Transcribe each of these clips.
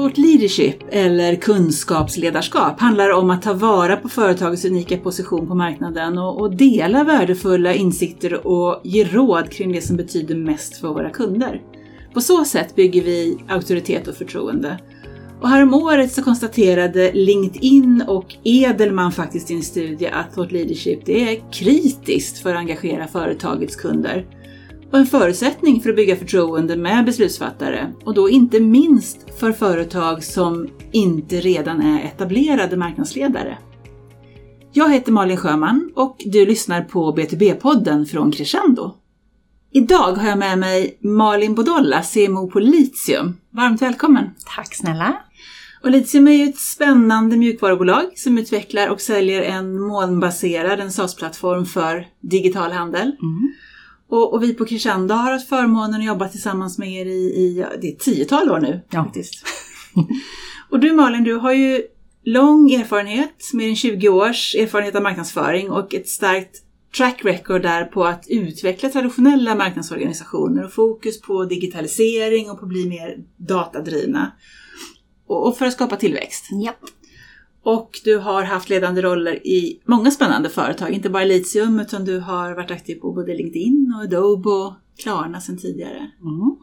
vårt leadership, eller kunskapsledarskap, handlar om att ta vara på företagets unika position på marknaden och, och dela värdefulla insikter och ge råd kring det som betyder mest för våra kunder. På så sätt bygger vi auktoritet och förtroende. Och häromåret så konstaterade LinkedIn och Edelman faktiskt i en studie att vårt Leadership det är kritiskt för att engagera företagets kunder och en förutsättning för att bygga förtroende med beslutsfattare och då inte minst för företag som inte redan är etablerade marknadsledare. Jag heter Malin Sjöman och du lyssnar på BTB-podden från Crescendo. Idag har jag med mig Malin Bodolla, CMO på Litium. Varmt välkommen! Tack snälla! Och Litium är ju ett spännande mjukvarubolag som utvecklar och säljer en molnbaserad, en SaaS-plattform för digital handel. Mm. Och, och, vi på Crescendo har haft förmånen att jobba tillsammans med er i, i det är tiotal år nu. Ja. Faktiskt. och du Malin, du har ju lång erfarenhet, mer än 20 års erfarenhet av marknadsföring och ett starkt track record där på att utveckla traditionella marknadsorganisationer och fokus på digitalisering och på att bli mer datadrivna. Och, och för att skapa tillväxt. Ja. Och du har haft ledande roller i många spännande företag, inte bara Litium utan du har varit aktiv på både LinkedIn och Adobe och Klarna sedan tidigare. Mm.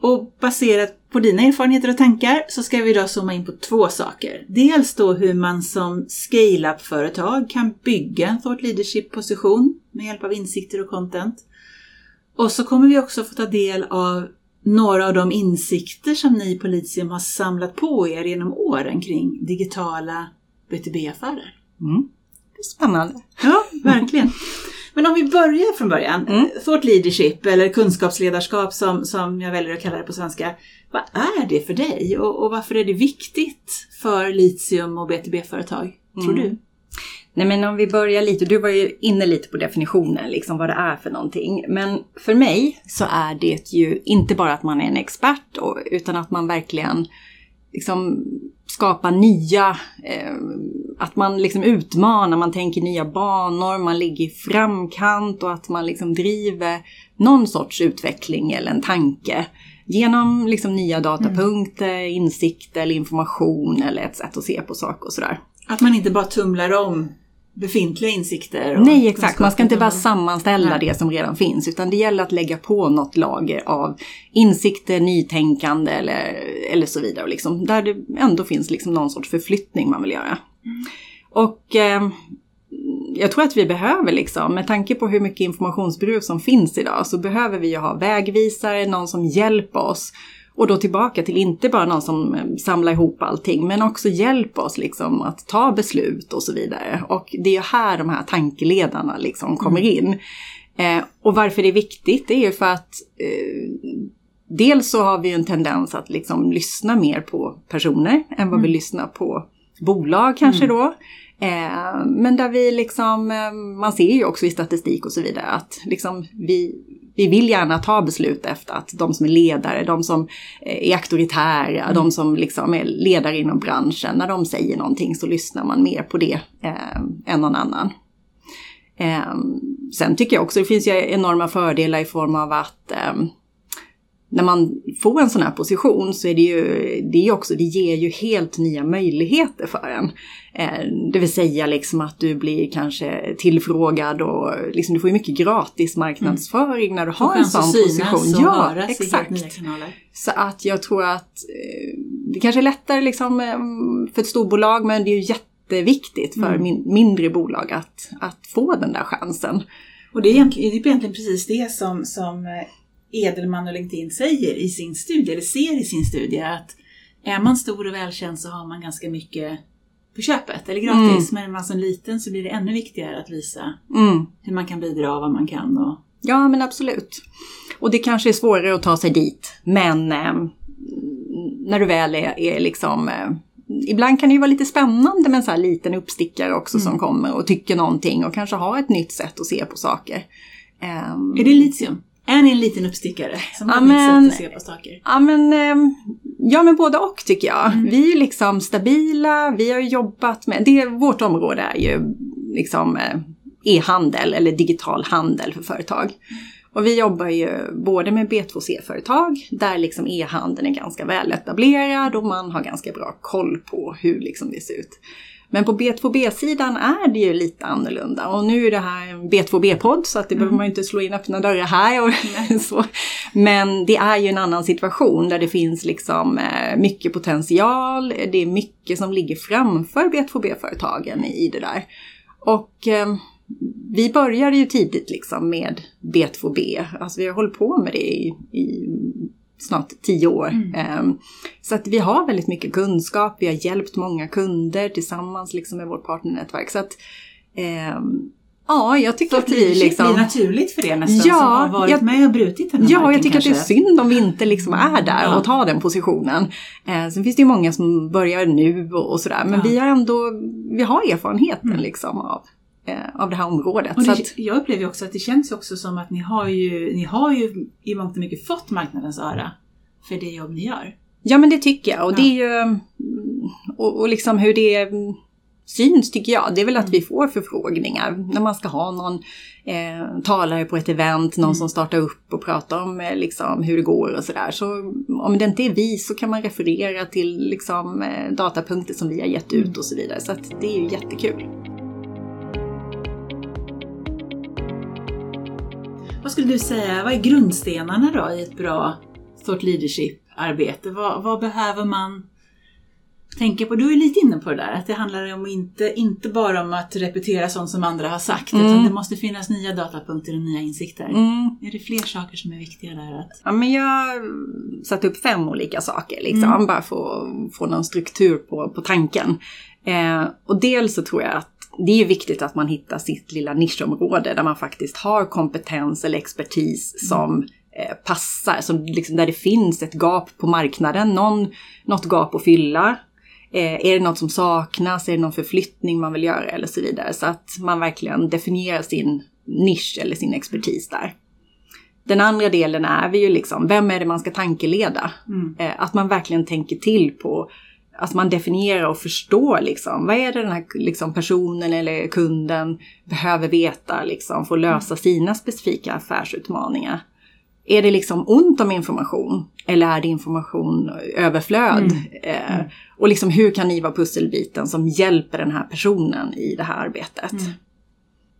Och baserat på dina erfarenheter och tankar så ska vi idag zooma in på två saker. Dels då hur man som scale-up-företag kan bygga en thought leadership-position med hjälp av insikter och content. Och så kommer vi också få ta del av några av de insikter som ni på Litium har samlat på er genom åren kring digitala B2B-affärer. Mm. Spännande! Ja, verkligen. Men om vi börjar från början. Mm. Thought leadership eller kunskapsledarskap som, som jag väljer att kalla det på svenska. Vad är det för dig och, och varför är det viktigt för Litium och B2B-företag, tror mm. du? Nej men om vi börjar lite, du var ju inne lite på definitionen, liksom vad det är för någonting. Men för mig så är det ju inte bara att man är en expert, utan att man verkligen liksom skapar nya, eh, att man liksom utmanar, man tänker nya banor, man ligger i framkant och att man liksom driver någon sorts utveckling eller en tanke genom liksom nya datapunkter, mm. insikter eller information eller ett sätt att se på saker och sådär. Att man inte bara tumlar om befintliga insikter. Nej, exakt. Man ska inte bara sammanställa Nej. det som redan finns, utan det gäller att lägga på något lager av insikter, nytänkande eller, eller så vidare. Liksom, där det ändå finns liksom någon sorts förflyttning man vill göra. Mm. Och eh, jag tror att vi behöver, liksom, med tanke på hur mycket informationsbruk som finns idag, så behöver vi ju ha vägvisare, någon som hjälper oss och då tillbaka till inte bara någon som eh, samlar ihop allting, men också hjälper oss liksom att ta beslut och så vidare. Och det är här de här tankeledarna liksom kommer mm. in. Eh, och varför det är viktigt, det är ju för att eh, dels så har vi en tendens att liksom lyssna mer på personer än vad mm. vi lyssnar på bolag kanske mm. då. Eh, men där vi liksom, eh, man ser ju också i statistik och så vidare att liksom vi, vi vill gärna ta beslut efter att de som är ledare, de som eh, är auktoritära, mm. de som liksom är ledare inom branschen, när de säger någonting så lyssnar man mer på det eh, än någon annan. Eh, sen tycker jag också det finns ju enorma fördelar i form av att eh, när man får en sån här position så är det ju, det är också, det ger ju helt nya möjligheter för en. Eh, det vill säga liksom att du blir kanske tillfrågad och liksom du får ju mycket gratis marknadsföring mm. när du har en sån position. Ja, exakt. Så att jag tror att eh, det kanske är lättare liksom eh, för ett storbolag men det är ju jätteviktigt för mm. min, mindre bolag att, att få den där chansen. Och det är egentligen, det är egentligen precis det som, som Edelman och LinkedIn säger i sin studie, eller ser i sin studie, att är man stor och välkänd så har man ganska mycket på köpet, eller gratis. Mm. Men är man så liten så blir det ännu viktigare att visa mm. hur man kan bidra och vad man kan. Och... Ja, men absolut. Och det kanske är svårare att ta sig dit, men eh, när du väl är, är liksom eh, Ibland kan det ju vara lite spännande med en sån här liten uppstickare också mm. som kommer och tycker någonting och kanske har ett nytt sätt att se på saker. Um, är det litium? Är ni en liten uppstickare som har ja, ett sätt att se på saker? Ja men, ehm, ja, men både och tycker jag. Mm. Vi är liksom stabila, vi har jobbat med, det, vårt område är ju liksom eh, e-handel eller digital handel för företag. Och vi jobbar ju både med B2C-företag där liksom e-handeln är ganska väl etablerad och man har ganska bra koll på hur liksom det ser ut. Men på B2B-sidan är det ju lite annorlunda och nu är det här en B2B-podd så att det mm. behöver man ju inte slå in öppna dörrar här. Och så. Men det är ju en annan situation där det finns liksom eh, mycket potential, det är mycket som ligger framför B2B-företagen i det där. Och eh, vi började ju tidigt liksom med B2B, alltså vi har hållit på med det i, i snart tio år. Mm. Ehm, så att vi har väldigt mycket kunskap, vi har hjälpt många kunder tillsammans liksom med vårt partnernätverk. Så att, ehm, Ja, jag tycker så att vi liksom... Det blir naturligt för er nästan ja, som har varit jag, med och brutit den här Ja, jag tycker kanske. att det är synd om vi inte liksom är där ja. och tar den positionen. Eh, sen finns det ju många som börjar nu och, och sådär, men ja. vi har ändå, vi har erfarenheten mm. liksom av, av det här området. Och det, att, jag upplever också att det känns också som att ni har ju, ni har ju i mångt och mycket fått marknadens öra för det jobb ni gör. Ja men det tycker jag och ja. det är ju, och, och liksom hur det syns tycker jag, det är väl att vi mm. får förfrågningar när man ska ha någon eh, talare på ett event, någon mm. som startar upp och pratar om eh, liksom, hur det går och sådär. Så om det inte är vi så kan man referera till liksom, eh, datapunkter som vi har gett ut och så vidare. Så det är ju jättekul. Vad skulle du säga, vad är grundstenarna då i ett bra thought leadership-arbete? Vad, vad, behöver man tänka på? Du är lite inne på det där, att det handlar om inte, inte bara om att repetera sånt som andra har sagt, mm. utan det måste finnas nya datapunkter och nya insikter. Mm. Är det fler saker som är viktiga där? Att... Ja, men jag satte upp fem olika saker, liksom, mm. bara för att få någon struktur på, på tanken. Eh, och dels så tror jag att det är viktigt att man hittar sitt lilla nischområde där man faktiskt har kompetens eller expertis som eh, passar, som liksom där det finns ett gap på marknaden, någon, något gap att fylla. Eh, är det något som saknas, är det någon förflyttning man vill göra eller så vidare. Så att man verkligen definierar sin nisch eller sin expertis där. Den andra delen är vi ju liksom, vem är det man ska tankeleda? Mm. Eh, att man verkligen tänker till på att man definierar och förstår liksom, vad är det den här liksom, personen eller kunden behöver veta liksom, för att lösa sina specifika affärsutmaningar. Är det liksom ont om information eller är det information överflöd? Mm. Eh, och liksom hur kan ni vara pusselbiten som hjälper den här personen i det här arbetet? Mm.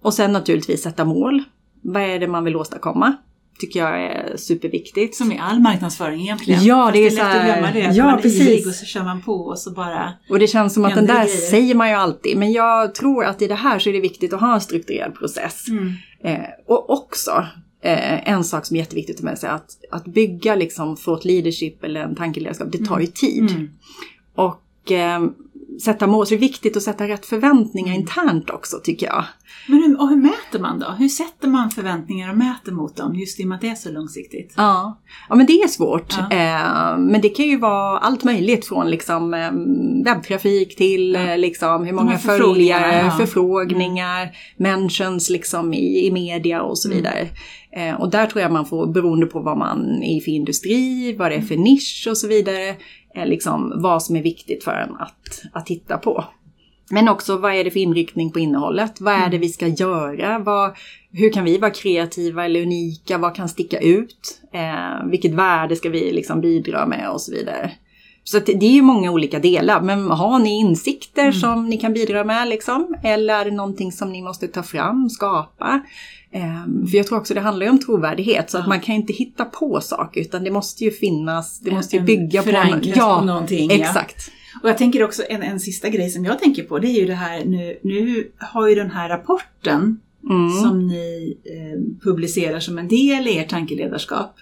Och sen naturligtvis sätta mål. Vad är det man vill åstadkomma? Tycker jag är superviktigt. Som i all marknadsföring egentligen. Ja, det är, det är lätt att glömma det. Ja, man precis. och så kör man på och så bara... Och det känns som att den där grejer. säger man ju alltid. Men jag tror att i det här så är det viktigt att ha en strukturerad process. Mm. Eh, och också eh, en sak som är jätteviktigt med sig att, att bygga liksom thought leadership eller en tankeledarskap, det tar ju tid. Mm. Och eh, sätta mål, så det är viktigt att sätta rätt förväntningar mm. internt också tycker jag. Men hur, och hur mäter man då? Hur sätter man förväntningar och mäter mot dem? Just i och med att det är så långsiktigt. Ja, ja men det är svårt. Ja. Eh, men det kan ju vara allt möjligt från liksom, eh, webbtrafik till ja. eh, liksom, hur många följare, ja. förfrågningar, mm. mentions liksom, i, i media och så mm. vidare. Mm. och där tror jag man får, beroende på vad man är för industri, vad det är för mm. nisch och så vidare, liksom vad som är viktigt för en att, att titta på. Men också vad är det för inriktning på innehållet? Vad är det vi ska göra? Vad, hur kan vi vara kreativa eller unika? Vad kan sticka ut? Eh, vilket värde ska vi liksom bidra med och så vidare. Så det är ju många olika delar. Men har ni insikter mm. som ni kan bidra med liksom? Eller är det någonting som ni måste ta fram, skapa? Um, för jag tror också det handlar om trovärdighet så ja. att man kan inte hitta på saker utan det måste ju finnas, det måste ju bygga på, ja, på någonting. Exakt. Ja. Och jag tänker också en, en sista grej som jag tänker på det är ju det här nu, nu har ju den här rapporten mm. som ni eh, publicerar som en del i ert tankeledarskap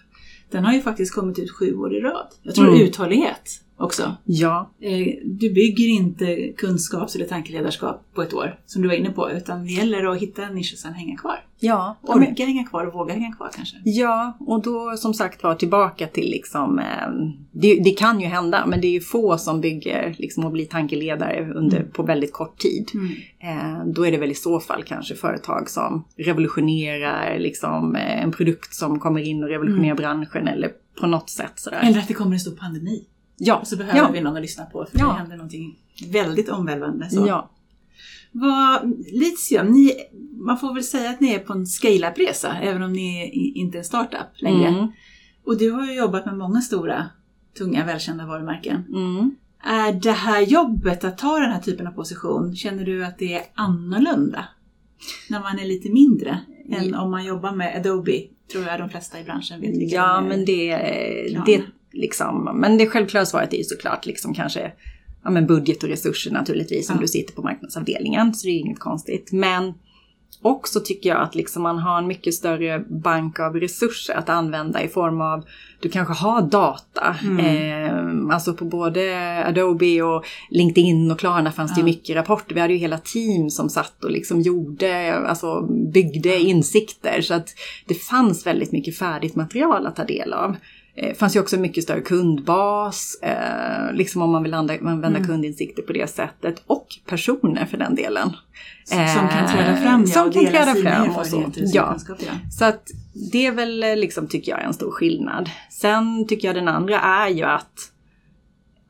den har ju faktiskt kommit ut sju år i rad. Jag tror mm. uthållighet också. Ja. Eh, du bygger inte kunskaps eller tankeledarskap på ett år, som du var inne på, utan det gäller att hitta en nisch och sen hänga kvar. Ja. Orka men... hänga kvar och våga hänga kvar kanske. Ja, och då som sagt var tillbaka till liksom, eh, det, det, kan ju hända, men det är ju få som bygger liksom och blir tankeledare under, mm. på väldigt kort tid. Mm. Eh, då är det väl i så fall kanske företag som revolutionerar liksom, en produkt som kommer in och revolutionerar mm. branschen eller på något sätt sådär. Eller att det kommer en stor pandemi. Ja. Och så behöver ja. vi någon att lyssna på för ja. det händer någonting väldigt omvälvande. Så. Ja. Vad, Litium, ni, man får väl säga att ni är på en scale-up-resa, även om ni är inte är en startup längre. Mm. Och du har ju jobbat med många stora, tunga, välkända varumärken. Mm. Är det här jobbet, att ta den här typen av position, känner du att det är annorlunda? När man är lite mindre än om man jobbar med Adobe, tror jag de flesta i branschen vet vilka Ja, men det, det liksom, men det självklara svaret är ju såklart liksom kanske ja, men budget och resurser naturligtvis om Ja. du sitter på marknadsavdelningen, så det är inget konstigt. Men också tycker jag att liksom man har en mycket större bank av resurser att använda i form av, du kanske har data, eh, alltså på både Adobe och LinkedIn och Klarna fanns det Ja. mycket rapporter. Vi hade ju hela team som satt och liksom gjorde, alltså byggde insikter. Så att det fanns väldigt mycket färdigt material att ta del av. Det fanns ju också mycket större kundbas, eh, liksom om man vill använda kundinsikter på det sättet. Och personer för den delen. Som kan träda fram ja, Eh, som kan träda fram och så. Ja. Så att det är väl eh, liksom, tycker jag, en stor skillnad. Sen tycker jag den andra är ju att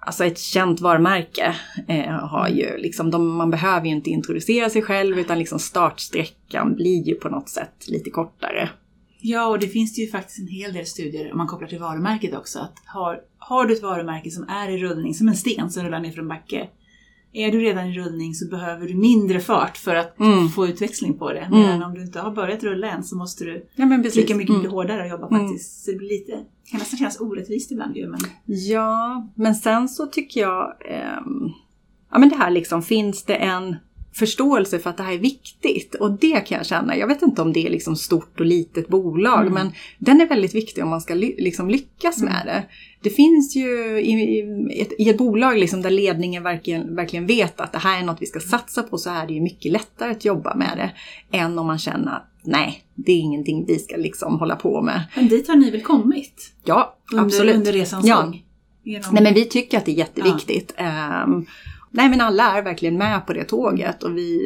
Alltså ett känt varumärke eh, har ju liksom, de, man behöver ju inte introducera sig själv utan liksom startsträckan blir ju på något sätt lite kortare. Ja, och det finns det ju faktiskt en hel del studier om man kopplar till varumärket också. Att har, har du ett varumärke som är i rullning, som en sten som rullar ner för en backe. Är du redan i rullning så behöver du mindre fart för att Mm. få utväxling på det. Men om du inte har börjat rulla än så måste du Ja trycka mycket, mycket Mm. hårdare och jobba Mm. faktiskt. Så det blir lite, det kan nästan kännas orättvist ibland ju. Men Ja, men sen så tycker jag, ehm, ja men det här liksom, finns det en förståelse för att det här är viktigt? Och det kan jag känna, jag vet inte om det är liksom stort och litet bolag, Mm. men den är väldigt viktig om man ska ly- liksom lyckas Mm. med det. Det finns ju i, i, ett, i ett bolag liksom där ledningen verkligen, verkligen vet att det här är något vi ska satsa på så är det ju mycket lättare att jobba med det än om man känner att nej, det är ingenting vi ska liksom hålla på med. Men dit har ni väl kommit? Ja, Under, absolut. under resans Ja. gång? Genom... Nej men vi tycker att det är jätteviktigt. Ehm, nej men alla är verkligen med på det tåget och vi,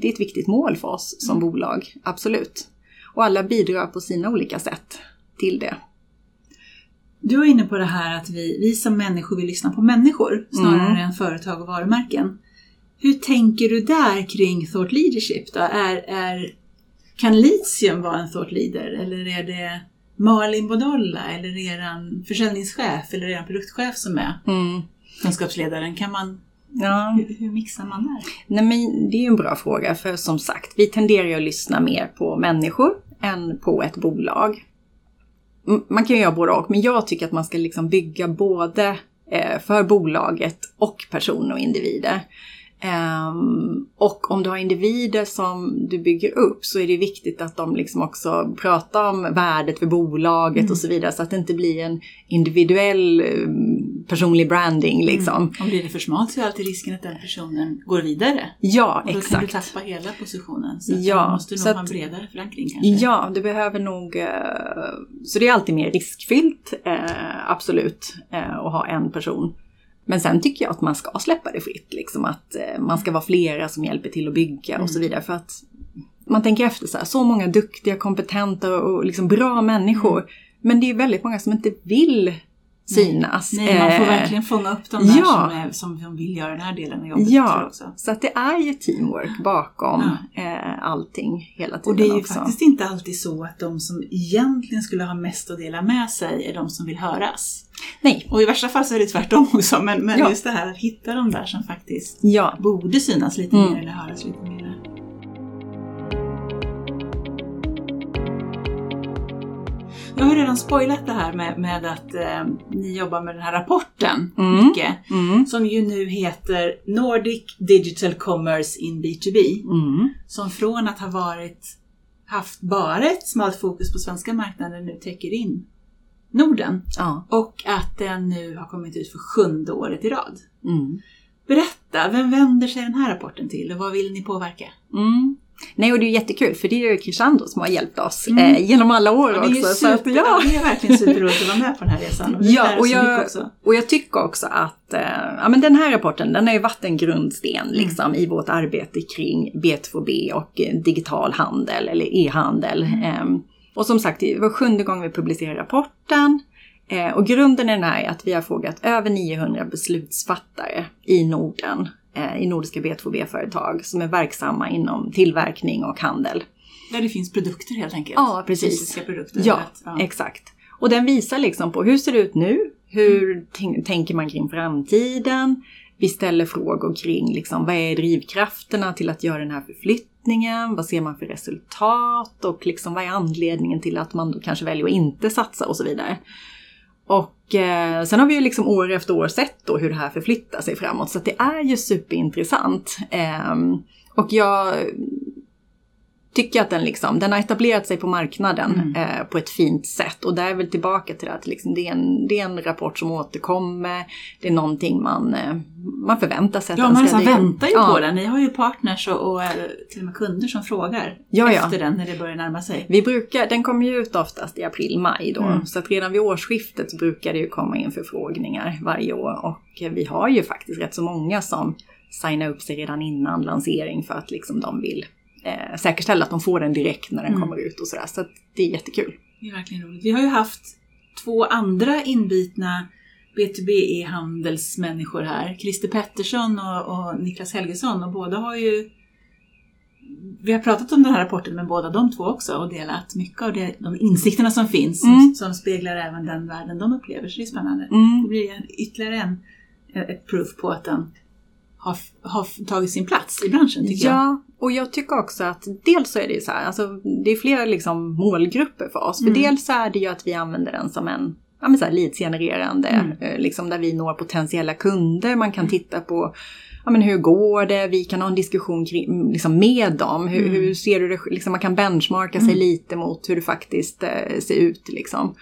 det är ett viktigt mål för oss som Mm. bolag, absolut. Och alla bidrar på sina olika sätt till det. Du var inne på det här att vi, vi som människor vill lyssna på människor snarare Mm. än företag och varumärken. Hur tänker du där kring thought leadership då? Är, är, kan Litium vara en thought leader eller är det Malin Bodolla eller er försäljningschef eller er produktchef som är kunskapsledaren? Kan man, Ja. hur, hur mixar man där? Nej men det är en bra fråga för som sagt, vi tenderar att lyssna mer på människor än på ett bolag. Man kan ju göra både och, men jag tycker att man ska liksom bygga både eh, för bolaget och personer och individer. Ehm, och om du har individer som du bygger upp så är det viktigt att de liksom också pratar om värdet för bolaget och så vidare så att det inte blir en individuell eh, personlig branding liksom. Om blir det för smalt så är alltid risken att den personen går vidare. Ja, Och då kan exakt. du tappa hela positionen. Så Ja, man måste nog att- ha en bredare förankring kanske. Ja, du behöver nog... eh, Så det är alltid mer riskfyllt, eh, absolut, eh, att ha en person. Men sen tycker jag att man ska släppa det fritt, liksom att eh, man ska vara flera som hjälper till att bygga och så Mm. vidare. För att man tänker efter så här, så många duktiga, kompetenta och liksom bra människor. Men det är väldigt många som inte vill synas. Nej, man får Eh, verkligen fånga upp de där ja. som, är, som, vill göra den här delen av jobbet. Ja, också. så att det är ju teamwork bakom eh, allting hela tiden Och det är ju också. faktiskt inte alltid så att de som egentligen skulle ha mest att dela med sig är de som vill höras. Nej, Och i värsta fall så är det tvärtom också, men, men Ja. just det här att hitta de där som faktiskt ja. borde synas lite Mm. mer eller höras lite mer. Jag har redan spoilat det här med, med att eh, ni jobbar med den här rapporten Mm. mycket. Mm. Som ju nu heter Nordic Digital Commerce in B2B. Mm. Som från att ha varit, haft bara ett smalt fokus på svenska marknaden nu täcker in Norden. Ja. Och att den nu har kommit ut för sjunde året i rad. Mm. Berätta, vem vänder sig den här rapporten till och vad vill ni påverka? Mm. Nej, och det är jättekul för det är ju Krishandro som har hjälpt oss Mm. eh, genom alla år Ja, är också. så att, super, ja. det är verkligen superroligt att vara med på den här resan. Och Ja, och jag, och jag tycker också att eh, ja, men den här rapporten den har ju varit en grundsten Mm. liksom, i vårt arbete kring B2B och eh, digital handel eller e-handel. Mm. Eh, och som sagt, det var sjunde gången vi publicerar rapporten. Eh, och grunden i den här är att vi har frågat över 900 beslutsfattare i Norden i nordiska B2B-företag som är verksamma inom tillverkning och handel. Där det finns produkter helt enkelt? Ja, precis. Fysiska produkter? Ja, ja, exakt. Och den visar liksom på hur ser det ut nu? Hur tänker man kring framtiden? Vi ställer frågor kring liksom, vad är drivkrafterna till att göra den här förflyttningen? Vad ser man för resultat? Och liksom, vad är anledningen till att man då kanske väljer att inte satsa och så vidare. Och eh, sen har vi ju liksom år efter år sett då hur det här förflyttar sig framåt. Så det är ju superintressant. Eh, och jag tycker att den, liksom, den har etablerat sig på marknaden mm. eh, på ett fint sätt. Och där är väl tillbaka till att liksom, det, är en, det är en rapport som återkommer. Det är någonting man, eh, man förväntar sig att ja, den ska Ja, man väntar ju ja. på den. Ni har ju partners och, och, till och med kunder som frågar ja, efter den när det börjar närma sig. Vi brukar, den kommer ju ut oftast i april-maj då. Mm. Så att redan vid årsskiftet brukar det ju komma in förfrågningar varje år. Och vi har ju faktiskt rätt så många som signar upp sig redan innan lansering för att liksom de vill eh, säkerställa att de får den direkt när den mm. kommer ut och sådär. Så det är jättekul. Det är verkligen roligt. Vi har ju haft två andra inbitna B2B-handelsmänniskor här. Christer Pettersson och, och Niklas Helgesson och båda har ju vi har pratat om den här rapporten med båda de två också och delat mycket av det, de insikterna som finns mm. som, som, speglar även den världen de upplever. Så det är spännande. Mm. Det blir ytterligare en, ett proof på att den har, har tagit sin plats i branschen tycker ja, jag. Ja, och jag tycker också att dels så är det ju så här, alltså det är flera liksom målgrupper för oss. För mm. dels så är det ju att vi använder den som en ja, men så här, leadsgenererande, mm. Eh, liksom där vi når potentiella kunder. Man kan titta på ja, men hur går det? Vi kan ha en diskussion kring, liksom med dem. Hur, mm. hur ser du det? Liksom, man kan benchmarka sig mm. lite mot hur det faktiskt eh, ser ut. Liksom.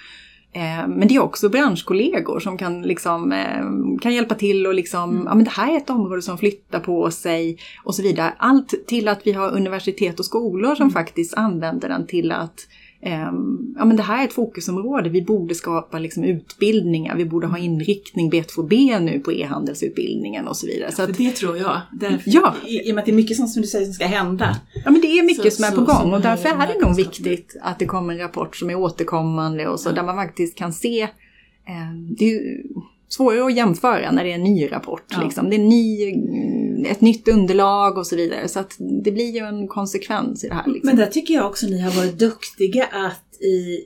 Eh, men det är också branschkollegor som kan, liksom, eh, kan hjälpa till och liksom, mm. ja men det här är ett område som flyttar på sig och så vidare. Allt till att vi har universitet och skolor som mm. faktiskt använder den till att ja men det här är ett fokusområde, vi borde skapa liksom utbildningar, vi borde ha inriktning B2B nu på e-handelsutbildningen och så vidare. Så att, det tror jag. Därför, ja. I, I och med att det är mycket sånt som du säger som ska hända. Ja men det är mycket så, som är på gång och därför är det nog viktigt att det kommer en rapport som är återkommande och så, ja. där man faktiskt kan se eh, det är svårare att jämföra när det är en ny rapport. Ja. Liksom. Det är ny, ett nytt underlag och så vidare. Så det blir ju en konsekvens i det här. Liksom. Men där tycker jag också ni har varit duktiga att i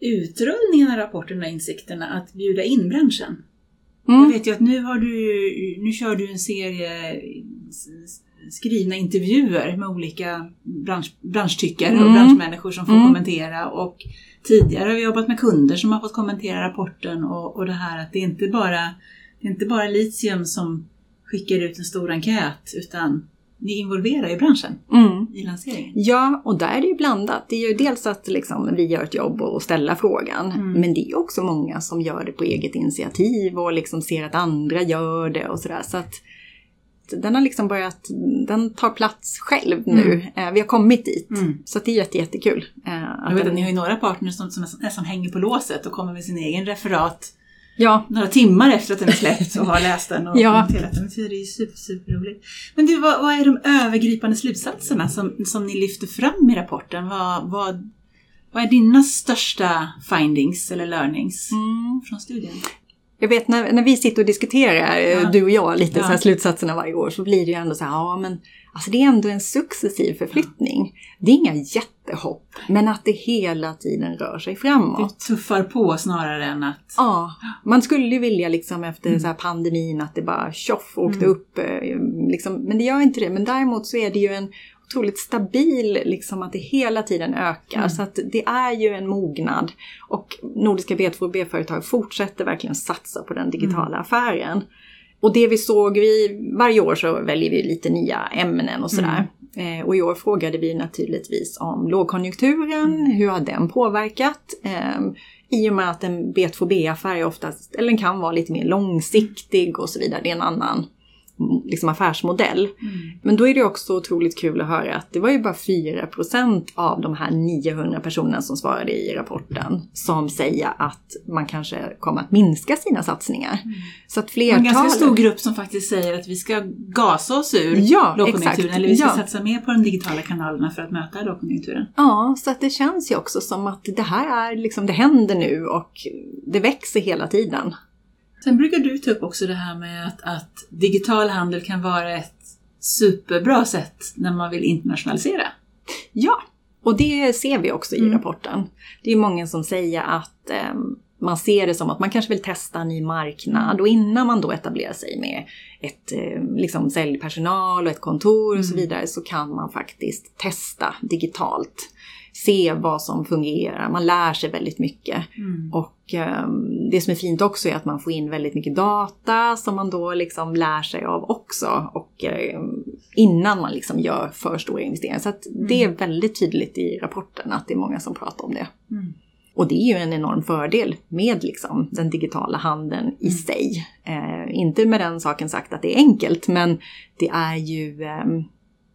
utrullningen av rapporterna och insikterna att bjuda in branschen. Mm. Jag vet ju att nu, har du, nu kör du en serie skrivna intervjuer med olika bransch, branschtyckare mm. och branschmänniskor som får mm. kommentera. Och tidigare har vi jobbat med kunder som har fått kommentera rapporten och, och det här att det är inte bara det är inte bara Litium som skickar ut en stor enkät utan ni involverar ju branschen mm. i lanseringen. Ja, och där är det ju blandat. Det är ju dels att liksom vi gör ett jobb och ställer frågan, mm. men det är också många som gör det på eget initiativ och liksom ser att andra gör det och sådär. Så att den har liksom börjat, den tar plats själv nu. Mm. Eh, vi har kommit dit. Mm. Så det är jätte, jättekul. Eh, jag vet att ni har ju några partners som, som nästan hänger på låset och kommer med sin egen referat ja. några timmar efter att den är släppt och har läst den och ja. kommenterat den. Det är ju super, superroligt. Men du, vad, vad, är de övergripande slutsatserna som, som ni lyfter fram i rapporten? Vad, vad, vad är dina största findings eller learnings mm. från studien? Jag vet när, när vi sitter och diskuterar, eh, ja. du och jag, lite ja. så här slutsatserna varje år så blir det ju ändå så här, ja men alltså det är ändå en successiv förflyttning. Det är inga jättehopp, men att det hela tiden rör sig framåt. Det tuffar på snarare än att... Ja, man skulle ju vilja liksom efter mm. så här pandemin att det bara tjoff åkte mm. upp. Eh, liksom, men det gör inte det. Men däremot så är det ju en otroligt stabil, liksom att det hela tiden ökar. Mm. Så att det är ju en mognad. Och Nordiska B2B-företag fortsätter verkligen satsa på den digitala mm. affären. Och det vi såg, vi, varje år så väljer vi lite nya ämnen och sådär. Mm. Eh, och i år frågade vi naturligtvis om lågkonjunkturen, mm. hur har den påverkat? Eh, I och med att en B2B-affär är oftast, eller den kan vara lite mer långsiktig och så vidare, det är en annan liksom affärsmodell. Mm. Men då är det också otroligt kul att höra att det var ju bara 4% av de här 900 personerna som svarade i rapporten som säger att man kanske kommer att minska sina satsningar. Mm. Så att flertalet... En ganska stor grupp som faktiskt säger att vi ska gasa oss ur ja, lågkonjunkturen eller vi ska ja. satsa mer på de digitala kanalerna för att möta lågkonjunkturen. Ja, så att det känns ju också som att det här är liksom, det händer nu och det växer hela tiden. Sen brukar du ta upp också det här med att, att digital handel kan vara ett superbra sätt när man vill internationalisera. Ja, och det ser vi också i Mm. rapporten. Det är många som säger att eh, man ser det som att man kanske vill testa en ny marknad och innan man då etablerar sig med ett eh, liksom säljpersonal och ett kontor och så Mm. vidare så kan man faktiskt testa digitalt. Se vad som fungerar, man lär sig väldigt mycket. Och eh, det som är fint också är att man får in väldigt mycket data som man då liksom lär sig av också. Och eh, innan man liksom gör för stora investeringar. Så att det är väldigt tydligt i rapporten att det är många som pratar om det. Mm. Och det är ju en enorm fördel med liksom den digitala handeln i sig. Eh, inte med den saken sagt att det är enkelt, men det är ju eh,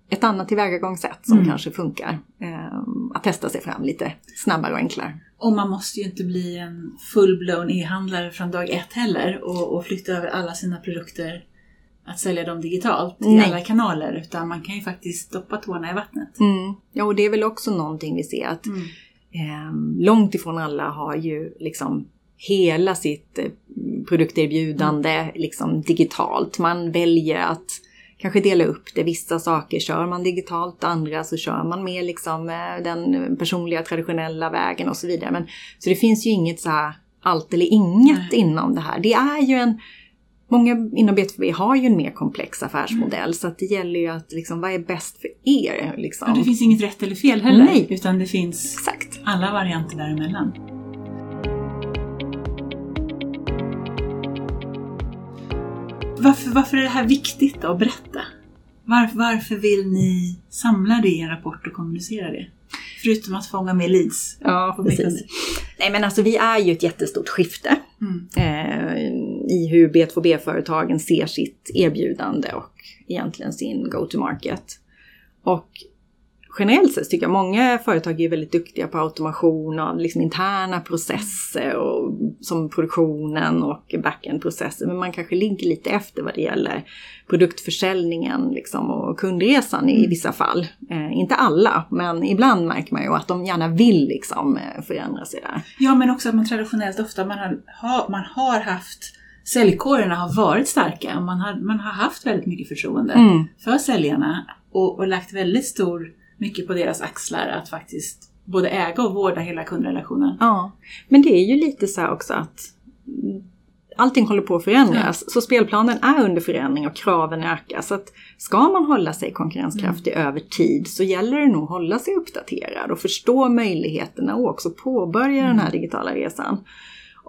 ett annat tillvägagångssätt som Mm. kanske funkar. Eh, att testa sig fram lite snabbare och enklare. Och man måste ju inte bli en full-blown e-handlare från dag ett heller och, och flytta över alla sina produkter att sälja dem digitalt i Nej. alla kanaler. Utan man kan ju faktiskt stoppa tårna i vattnet. Mm. Ja, och det är väl också någonting vi ser att eh, långt ifrån alla har ju liksom hela sitt eh, produkterbjudande liksom digitalt. Man väljer att kanske dela upp det. Vissa saker kör man digitalt, andra så kör man mer liksom eh, den personliga traditionella vägen och så vidare. Men, så det finns ju inget så här allt eller inget Nej. inom det här. Det är ju en Många inom B2B har ju en mer komplex affärsmodell så att det gäller ju att liksom, vad är bäst för er? Liksom. Och det finns inget rätt eller fel heller. Nej. Utan det finns Exakt. alla varianter däremellan. Varför, varför är det här viktigt att berätta? Varför, varför vill ni samla det i en rapport och kommunicera det? Förutom att fånga med leads. Ja, precis. Nej men alltså vi är ju ett jättestort skifte Mm. eh, i hur B2B-företagen ser sitt erbjudande och egentligen sin go-to-market. Och generellt sett tycker jag många företag är väldigt duktiga på automation av liksom interna processer och, som produktionen och backend-processer. Men man kanske ligger lite efter vad det gäller produktförsäljningen liksom, och kundresan i vissa fall. Eh, inte alla, men ibland märker man ju att de gärna vill liksom, eh, förändra sig där. Ja, men också att man traditionellt ofta man har, har, man har haft Säljkårerna har varit starka och man har, man har haft väldigt mycket förtroende Mm. för säljarna och, och lagt väldigt stor mycket på deras axlar att faktiskt både äga och vårda hela kundrelationen. Ja, men det är ju lite så här också att mm, allting håller på att förändras. Så spelplanen är under förändring och kraven ökar. Så att ska man hålla sig konkurrenskraftig över tid så gäller det nog att hålla sig uppdaterad och förstå möjligheterna och också påbörja den här digitala resan.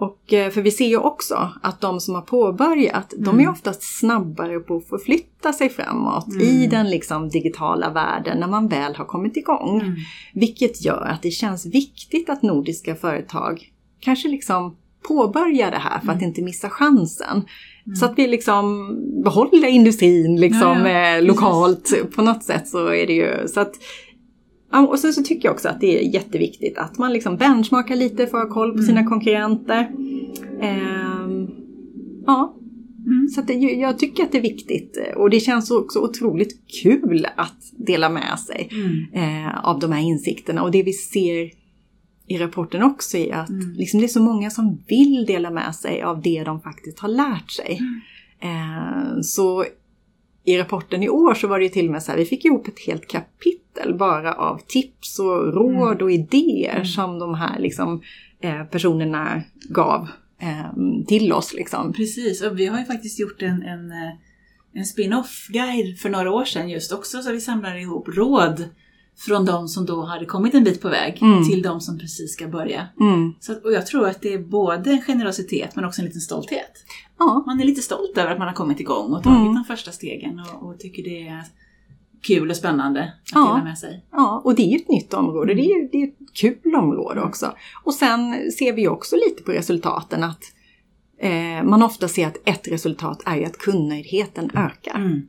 Och, eh, för vi ser ju också att de som har påbörjat, de är oftast snabbare på att förflytta sig framåt i den liksom digitala världen när man väl har kommit igång. Mm. Vilket gör att det känns viktigt att nordiska företag kanske liksom påbörjar det här för att inte missa chansen. Så att vi liksom behåller industrin liksom Ja, ja, eh, precis. lokalt på något sätt så är det ju så att och sen så tycker jag också att det är jätteviktigt att man liksom benchmarkar lite för att ha koll på sina konkurrenter. Ehm, ja, Mm. så det, jag tycker att det är viktigt och det känns också otroligt kul att dela med sig Mm. eh, av de här insikterna. Och det vi ser i rapporten också är att Mm. liksom, det är så många som vill dela med sig av det de faktiskt har lärt sig. Mm. Eh, så i rapporten i år så var det ju till och med så här, vi fick ihop ett helt kapitel bara av tips och råd Mm. och idéer som de här liksom, eh, personerna gav eh, till oss. Liksom. Precis, och vi har ju faktiskt gjort en, en, eh, en spin-off-guide för några år sedan just också så vi samlar ihop råd från de som då hade kommit en bit på väg Mm. till de som precis ska börja. Mm. Så, och jag tror att det är både en generositet men också en liten stolthet. Ja, Man är lite stolt över att man har kommit igång och tagit Mm. de första stegen och, och tycker det är kul och spännande att Ja. dela med sig. Ja, och det är ju ett nytt område. Det är det är ett kul område också. Och sen ser vi också lite på resultaten att eh, man ofta ser att ett resultat är att kundnöjdheten ökar.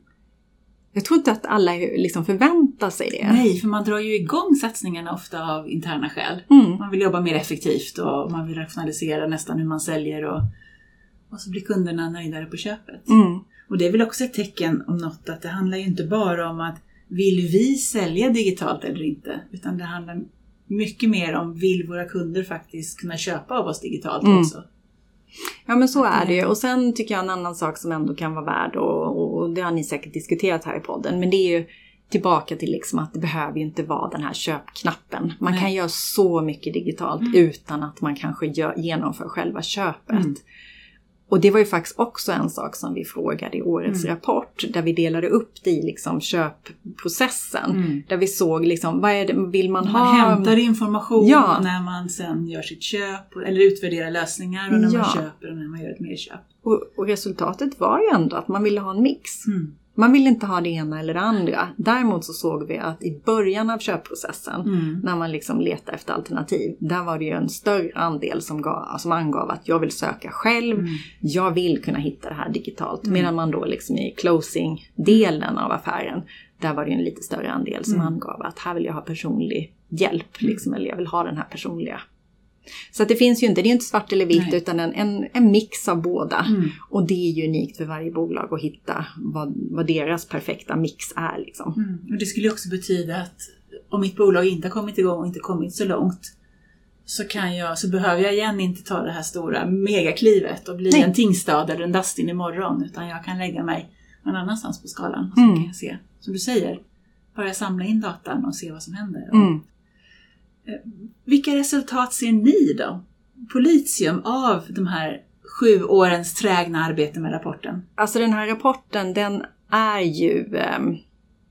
Jag tror inte att alla liksom förväntar sig det. Nej, för man drar ju igång satsningarna ofta av interna skäl. Mm. Man vill jobba mer effektivt och man vill rationalisera nästan hur man säljer och, och så blir kunderna nöjdare på köpet. Mm. Och det är väl också ett tecken om något att det handlar ju inte bara om att vill vi sälja digitalt eller inte? Utan det handlar mycket mer om vill våra kunder faktiskt kunna köpa av oss digitalt Mm. också? Ja men så är det ju. Och sen tycker jag en annan sak som ändå kan vara värd och, och det har ni säkert diskuterat här i podden. Men det är ju tillbaka till liksom att det behöver ju inte vara den här köpknappen. Man Nej. kan göra så mycket digitalt Mm. utan att man kanske gör, genomför själva köpet. Mm. Och det var ju faktiskt också en sak som vi frågade i årets Mm. rapport. Där vi delade upp det i liksom köpprocessen. Mm. Där vi såg liksom, vad är det, vill man, Man ha? hämtar information Ja. när man sen gör sitt köp eller utvärderar lösningar och när Ja. man köper och när man gör ett merköp. Och, och resultatet var ju ändå att man ville ha en mix. Mm. Man ville inte ha det ena eller det andra. Däremot så såg vi att i början av köpprocessen, Mm. när man liksom letade efter alternativ, där var det ju en större andel som, gav, som angav att jag vill söka själv, Mm. jag vill kunna hitta det här digitalt. Mm. Medan man då liksom i closing-delen av affären, där var det ju en lite större andel som Mm. angav att här vill jag ha personlig hjälp, liksom, eller jag vill ha den här personliga. Så att det finns ju inte, det är inte svart eller vitt Nej. utan en, en, en mix av båda. Mm. Och det är ju unikt för varje bolag att hitta vad, vad deras perfekta mix är. Liksom. Mm. Och det skulle också betyda att om mitt bolag inte har kommit igång och inte kommit så långt så, kan jag, så behöver jag igen inte ta det här stora megaklivet och bli Nej. en Tingstad eller en Dustin imorgon utan jag kan lägga mig någon annanstans på skalan. Och så Mm. kan jag se, som du säger, börja samla in datan och se vad som händer. Mm. Vilka resultat ser ni då, på litium, av de här sju årens trägna arbete med rapporten? Alltså den här rapporten den är ju eh,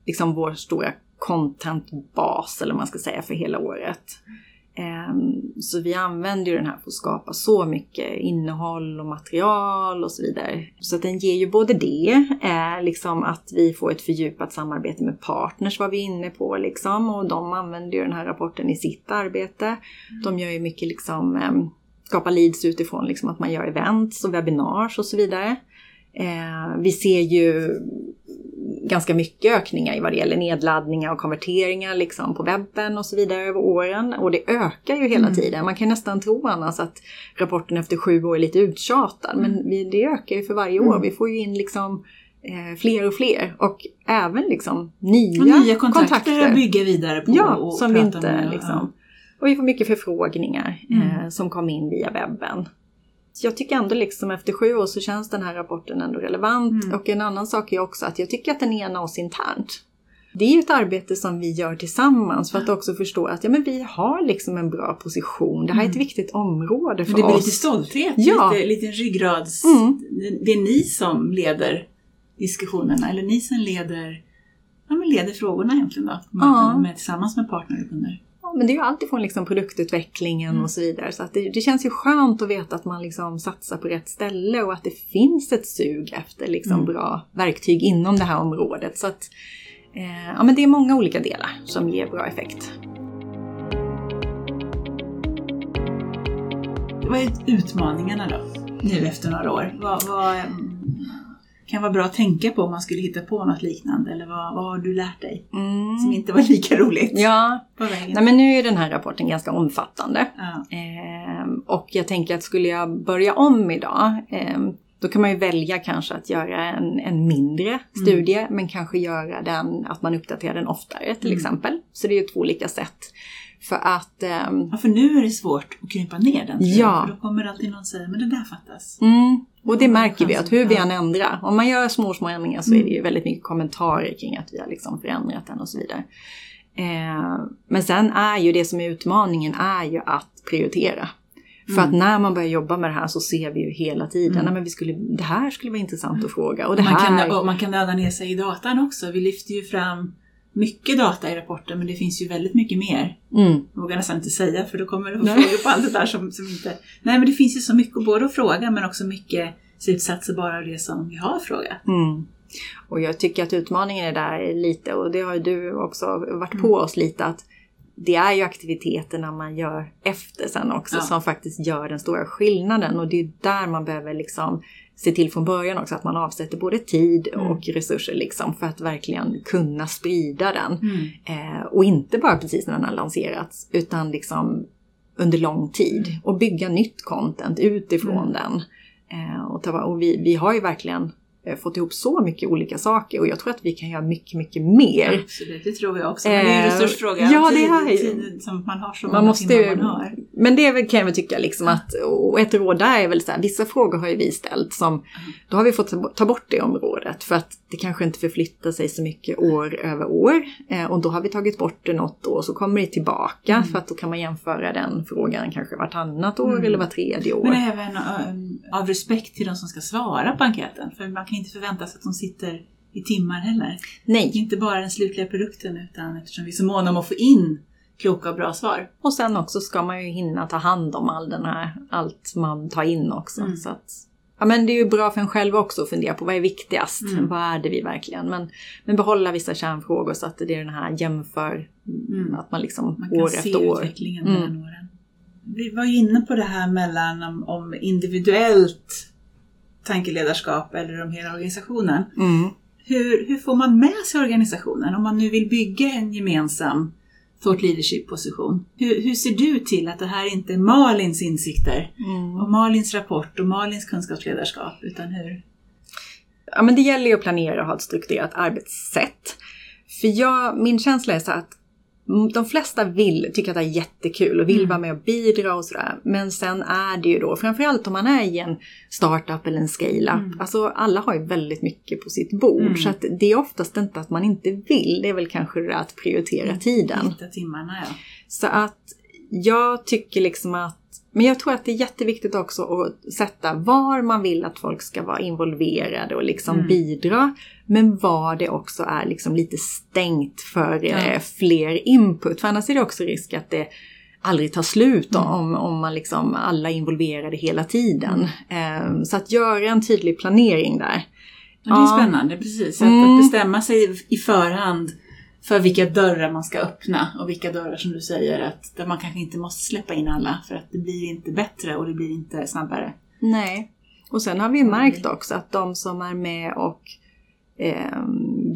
liksom vår stora contentbas eller vad man ska säga för hela året. Eh, så vi använder ju den här för att skapa så mycket innehåll och material och så vidare. Så den ger ju både det, eh, liksom att vi får ett fördjupat samarbete med partners var vi inne på liksom och de använder ju den här rapporten i sitt arbete. De gör ju mycket liksom eh, skapa leads utifrån liksom att man gör events och webinars och så vidare. Eh, vi ser ju ganska mycket ökningar i vad det gäller nedladdningar och konverteringar liksom på webben och så vidare över åren. Och det ökar ju hela Mm. tiden. Man kan nästan tro annars att rapporten efter sju år är lite uttjatad. Men vi, det ökar ju för varje år. Mm. Vi får ju in liksom eh, fler och fler. Och även liksom nya, Och nya kontakter, att bygga vidare på Ja, och som vi inte med. liksom... Och vi får mycket förfrågningar Mm. eh, som kom in via webben. Jag tycker ändå liksom efter sju år så känns den här rapporten ändå relevant. Mm. Och en annan sak är också att jag tycker att den enar oss internt. Det är ju ett arbete som vi gör tillsammans för att också förstå att ja, men vi har liksom en bra position. Det här är ett Mm. viktigt område för Men det blir oss. lite stolthet, Ja. lite, lite ryggrads... Mm. Det är ni som leder diskussionerna, eller ni som leder, ja, men leder frågorna egentligen då. Med, Ja. med, tillsammans med partner och kunder. Ja, men det är ju alltifrån liksom produktutvecklingen Mm. och så vidare. Så att det, det känns ju skönt att veta att man liksom satsar på rätt ställe och att det finns ett sug efter liksom Mm. bra verktyg inom det här området. Så att, eh, ja, men det är många olika delar som ger bra effekt. Vad är utmaningarna då, nu efter några år? Vad, vad mm, kan vara bra att tänka på om man skulle hitta på något liknande? Eller vad, vad har du lärt dig som inte var lika roligt Ja, på vägen? nej, men nu är den här rapporten ganska omfattande. Ja. Ehm, och jag tänker att skulle jag börja om idag, ehm, då kan man ju välja kanske att göra en, en mindre studie, men kanske göra den, att man uppdaterar den oftare till Mm. exempel. Så det är ju två olika sätt. För att ehm, ja, för nu är det svårt att krympa ner den. Ja. För då kommer alltid någon säga, men det där fattas. Mm. Och det märker vi att hur vi än ändrar, om man gör små, små ändringar så är Mm. det ju väldigt mycket kommentarer kring att vi har liksom förändrat den och så vidare. Eh, men sen är ju det som är utmaningen är ju att prioritera. För Mm. att när man börjar jobba med det här så ser vi ju hela tiden, Mm. nej, men vi skulle, det här skulle vara intressant att fråga. Och det man, här, kan, man kan nöda ner sig i datan också. Vi lyfter ju fram mycket data i rapporten men det finns ju väldigt mycket mer. mm, Jag vågar nästan inte säga för då kommer det Nej. frågor på allt det där som, som inte... Nej men det finns ju så mycket både att fråga men också mycket slutsatser bara av det som vi har frågat. mm. Och jag tycker att utmaningen är där lite, och det har ju du också varit Mm. på oss lite, att det är ju aktiviteterna man gör efter sen också Ja. som faktiskt gör den stora skillnaden. Och det är där man behöver liksom se till från början också att man avsätter både tid Mm. och resurser liksom för att verkligen kunna sprida den. Mm. Eh, och inte bara precis när den har lanserats utan liksom under lång tid. Och bygga nytt content utifrån Mm. den. Eh, och, ta, och vi, vi har ju verkligen fått ihop så mycket olika saker och jag tror att vi kan göra mycket, mycket mer. Absolut, det tror jag också. Men det är en Eh, resursfråga. ja, det är ju- som man har så Man många måste timmar man har. men det kan jag väl tycka liksom att, och ett råd där är väl så här, vissa frågor har ju vi ställt som, då har vi fått ta bort det området för att det kanske inte förflyttar sig så mycket år över år. Eh, och då har vi tagit bort det något år så kommer det tillbaka mm. för att då kan man jämföra den frågan kanske vartannat år mm. eller var tredje år. Men även av respekt till de som ska svara på enkäten, för man kan inte förvänta sig att de sitter i timmar heller. Nej. Inte bara den slutliga produkten utan eftersom vi är så måna om att få in kloka och bra svar. Och sen också ska man ju hinna ta hand om all den här, allt man tar in också. Mm. Så att, ja, men det är ju bra för en själv också att fundera på vad är viktigast? Mm. Vad är det vi verkligen? Men, men behålla vissa kärnfrågor så att det är den här jämför, mm. att man liksom man år efter år. Man kan se utvecklingen mellan mm. åren. Vi var ju inne på det här mellan om, om individuellt tankeledarskap eller om hela organisationen. Mm. Hur, hur får man med sig organisationen om man nu vill bygga en gemensam thought leadership-position. Hur, hur, ser du till att det här inte är Malins insikter mm. och Malins rapport och Malins kunskapsledarskap, utan hur? Ja, men det gäller ju att planera och ha ett strukturerat arbetssätt. För jag, min känsla är så att de flesta vill, tycker att det är jättekul och vill mm. vara med och bidra och sådär. Men sen är det ju då, framförallt om man är i en startup eller en scale-up, mm. alltså alla har ju väldigt mycket på sitt bord. Mm. Så att det är oftast inte att man inte vill, det är väl kanske det att prioritera mm. tiden. Hitta timmarna ja. Så att jag tycker liksom att men jag tror att det är jätteviktigt också att sätta var man vill att folk ska vara involverade och liksom mm. bidra. Men var det också är liksom lite stängt för ja. Eh, fler input. För annars är det också risk att det aldrig tar slut mm. om, om man liksom alla är involverade hela tiden. Mm. Um, så att göra en tydlig planering där. Ja, det är spännande, precis. Att, mm. att bestämma sig i förhand för vilka dörrar man ska öppna och vilka dörrar som du säger att där man kanske inte måste släppa in alla för att det blir inte bättre och det blir inte snabbare. Nej, och sen har vi märkt också att de som är med och eh,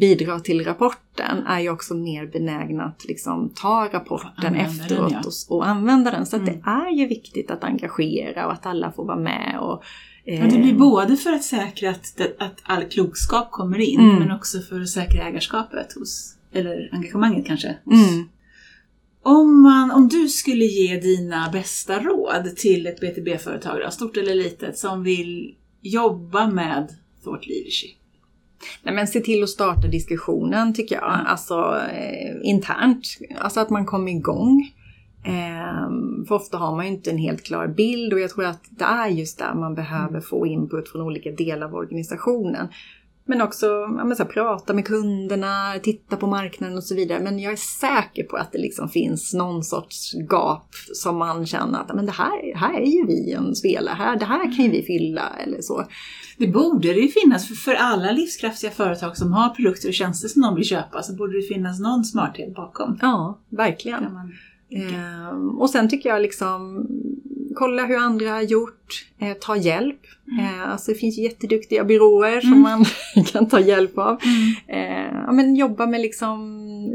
bidrar till rapporten är ju också mer benägna att liksom ta rapporten efteråt den, ja. och, och, använda den. Så mm. det är ju viktigt att engagera och att alla får vara med. Och, eh, ja, det blir både för att säkra att, att all klokskap kommer in mm. men också för att säkra ägarskapet hos eller engagemanget kanske. Mm. Om, man, om du skulle ge dina bästa råd till ett BTB-företag, stort eller litet, som vill jobba med thought leadership? Nej men se till att starta diskussionen tycker jag, mm. alltså eh, internt. Alltså att man kommer igång. Eh, för ofta har man ju inte en helt klar bild och jag tror att det är just där man behöver mm. få input från olika delar av organisationen. Men också ja, men så här, prata med kunderna, titta på marknaden och så vidare. Men jag är säker på att det liksom finns någon sorts gap som man känner att men det här, här är ju vi en spelare, här, det här kan ju vi fylla eller så. Det borde det ju finnas, för, för alla livskraftiga företag som har produkter och tjänster som de vill köpa så borde det finnas någon smarthet bakom. Ja, verkligen. Man... Ehm, och sen tycker jag liksom kolla hur andra har gjort, eh, ta hjälp. Mm. Eh, alltså det finns jätteduktiga byråer som mm. man kan ta hjälp av. Mm. Eh, ja, men jobba med liksom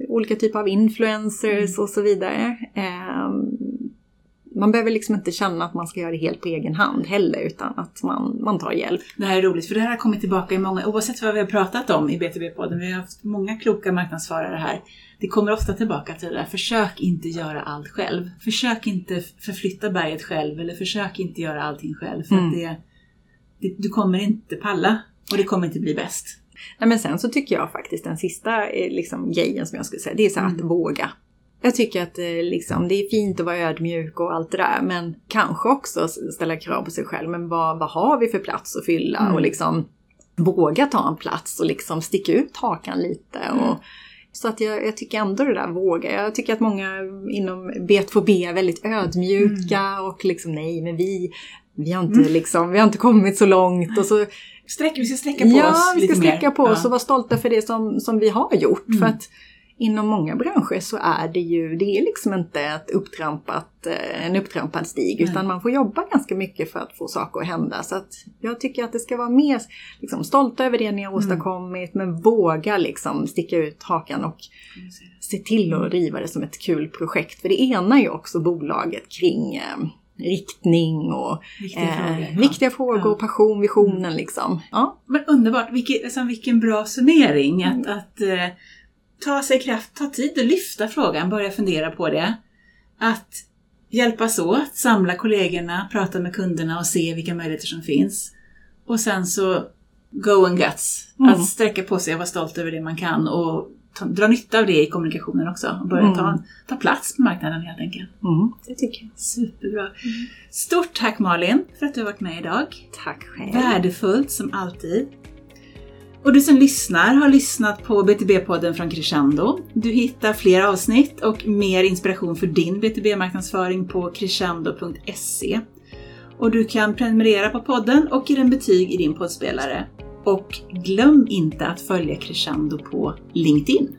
olika typer av influencers mm. och så vidare. Man behöver liksom inte känna att man ska göra det helt på egen hand heller utan att man, man tar hjälp. Det här är roligt för det här har kommit tillbaka i många, oavsett vad vi har pratat om i BTB-podden, vi har haft många kloka marknadsförare här det kommer ofta tillbaka till det där, försök inte göra allt själv. Försök inte förflytta berget själv eller försök inte göra allting själv för mm. att det, det, du kommer inte palla och det kommer inte bli bäst. Nej, men sen så tycker jag faktiskt den sista eh, liksom, grejen som jag skulle säga, det är så mm. att våga. Jag tycker att eh, liksom, det är fint att vara ödmjuk och allt det där, men kanske också ställa krav på sig själv. Men vad, vad har vi för plats att fylla? Mm. Och liksom våga ta en plats och liksom sticka ut hakan lite. Och, mm. Så att jag, jag, tycker ändå det där våga. Jag tycker att många inom B2B är väldigt ödmjuka mm. och liksom nej men vi, vi har inte mm. liksom, vi har inte kommit så långt och så Sträck, vi ska sträcka på ja, oss Ja, vi ska sträcka på oss och vara stolta för det som, som vi har gjort. Mm. För att inom många branscher så är det ju, det är liksom inte ett upptrampat, eh, en upptrampad stig utan man får jobba ganska mycket för att få saker att hända. Så att jag tycker att det ska vara mer liksom, stolta över det ni har mm. åstadkommit mm. men våga liksom sticka ut hakan och se till att driva det som ett kul projekt. För det enar ju också bolaget kring eh, riktning och viktiga eh, frågor, viktiga frågor ja. passion, visionen mm. liksom. Ja. Men underbart, vilken, alltså, vilken bra summering att, mm. att eh, ta sig kraft, ta tid att lyfta frågan, börja fundera på det. Att hjälpas åt, samla kollegorna, prata med kunderna och se vilka möjligheter som finns. Och sen så go and guts. Mm. Att sträcka på sig och vara stolt över det man kan och ta, dra nytta av det i kommunikationen också. Och börja Mm. ta, ta plats på marknaden helt enkelt. Mm, det tycker jag. Superbra. Stort tack Malin för att du har varit med idag. Tack själv. Värdefullt som alltid. Och du som lyssnar har lyssnat på BTB-podden från Crescendo. Du hittar fler avsnitt och mer inspiration för din BTB-marknadsföring på crescendo.se. Och du kan prenumerera på podden och ge den betyg i din poddspelare. Och glöm inte att följa Crescendo på LinkedIn.